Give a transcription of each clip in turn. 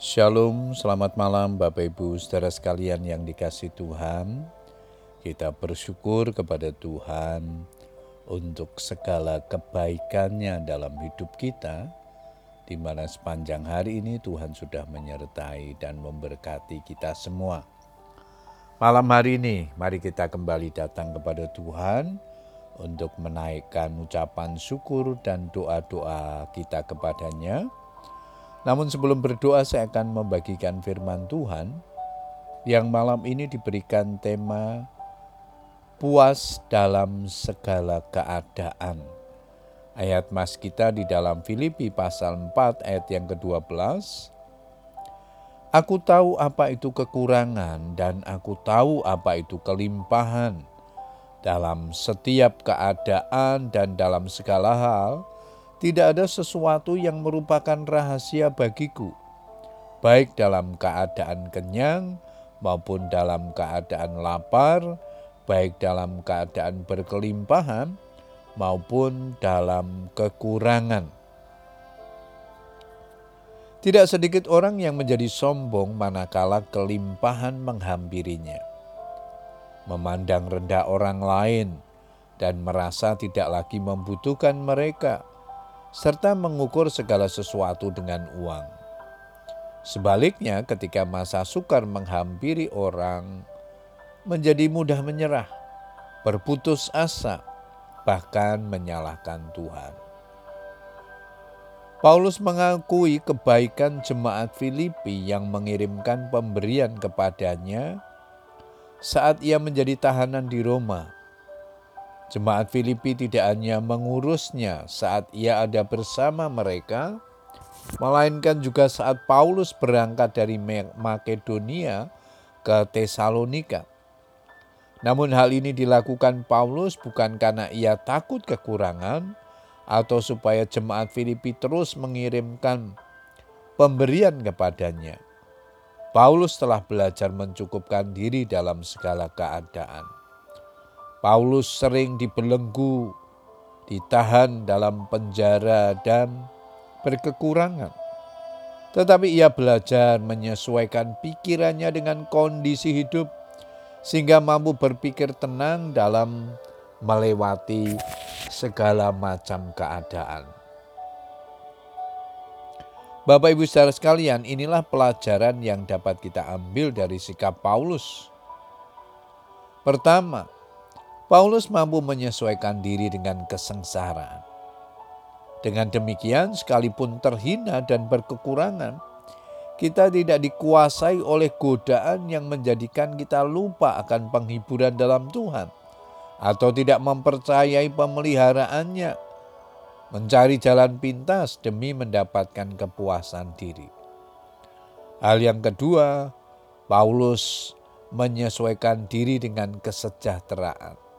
Shalom, selamat malam Bapak Ibu saudara sekalian yang dikasih Tuhan. Kita bersyukur kepada Tuhan untuk segala kebaikannya dalam hidup kita, di mana sepanjang hari ini Tuhan sudah menyertai dan memberkati kita semua. Malam hari ini, mari kita kembali datang kepada Tuhan untuk menaikkan ucapan syukur dan doa-doa kita kepadanya. Namun sebelum berdoa saya akan membagikan firman Tuhan yang malam ini diberikan tema puas dalam segala keadaan. Ayat mas kita di dalam Filipi pasal 4 ayat yang ke-12. Aku tahu apa itu kekurangan dan aku tahu apa itu kelimpahan dalam setiap keadaan dan dalam segala hal, tidak ada sesuatu yang merupakan rahasia bagiku, baik dalam keadaan kenyang maupun dalam keadaan lapar, baik dalam keadaan berkelimpahan maupun dalam kekurangan. Tidak sedikit orang yang menjadi sombong manakala kelimpahan menghampirinya memandang rendah orang lain, dan merasa tidak lagi membutuhkan mereka, serta mengukur segala sesuatu dengan uang. Sebaliknya, ketika masa sukar menghampiri orang, menjadi mudah menyerah, berputus asa, bahkan menyalahkan Tuhan. Paulus mengakui kebaikan jemaat Filipi yang mengirimkan pemberian kepadanya saat ia menjadi tahanan di Roma. Jemaat Filipi tidak hanya mengurusnya saat ia ada bersama mereka, melainkan juga saat Paulus berangkat dari Makedonia ke Tesalonika. Namun hal ini dilakukan Paulus bukan karena ia takut kekurangan atau supaya jemaat Filipi terus mengirimkan pemberian kepadanya Paulus telah belajar mencukupkan diri dalam segala keadaan. Paulus sering dibelenggu, ditahan dalam penjara, dan berkekurangan. Tetapi ia belajar menyesuaikan pikirannya dengan kondisi hidup, sehingga mampu berpikir tenang dalam melewati segala macam keadaan. Bapak Ibu saudara sekalian, inilah pelajaran yang dapat kita ambil dari sikap Paulus. Pertama, Paulus mampu menyesuaikan diri dengan kesengsaraan. Dengan demikian, sekalipun terhina dan berkekurangan, kita tidak dikuasai oleh godaan yang menjadikan kita lupa akan penghiburan dalam Tuhan, atau tidak mempercayai pemeliharaannya mencari jalan pintas demi mendapatkan kepuasan diri. Hal yang kedua, Paulus menyesuaikan diri dengan kesejahteraan.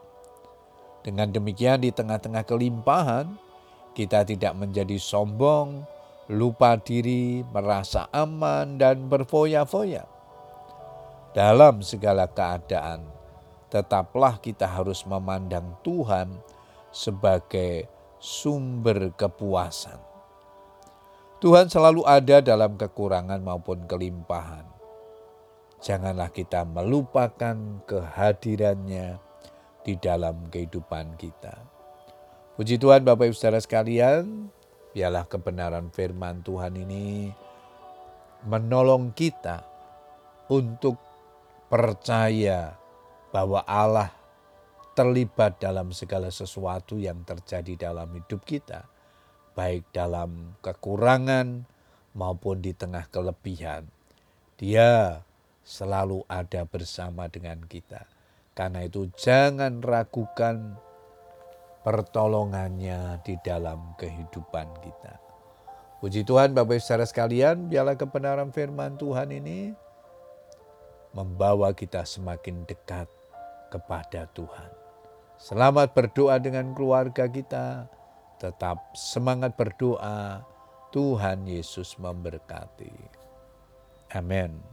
Dengan demikian, di tengah-tengah kelimpahan, kita tidak menjadi sombong, lupa diri, merasa aman, dan berfoya-foya. Dalam segala keadaan, tetaplah kita harus memandang Tuhan sebagai sumber kepuasan. Tuhan selalu ada dalam kekurangan maupun kelimpahan. Janganlah kita melupakan kehadirannya di dalam kehidupan kita. Puji Tuhan Bapak Ibu Saudara sekalian, biarlah kebenaran firman Tuhan ini menolong kita untuk percaya bahwa Allah terlibat dalam segala sesuatu yang terjadi dalam hidup kita, baik dalam kekurangan maupun di tengah kelebihan. Dia selalu ada bersama dengan kita. Karena itu, jangan ragukan pertolongannya di dalam kehidupan kita. Puji Tuhan, Bapak Ibu saudara sekalian, biarlah kebenaran firman Tuhan ini membawa kita semakin dekat kepada Tuhan. Selamat berdoa dengan keluarga kita. Tetap semangat berdoa. Tuhan Yesus memberkati. Amin.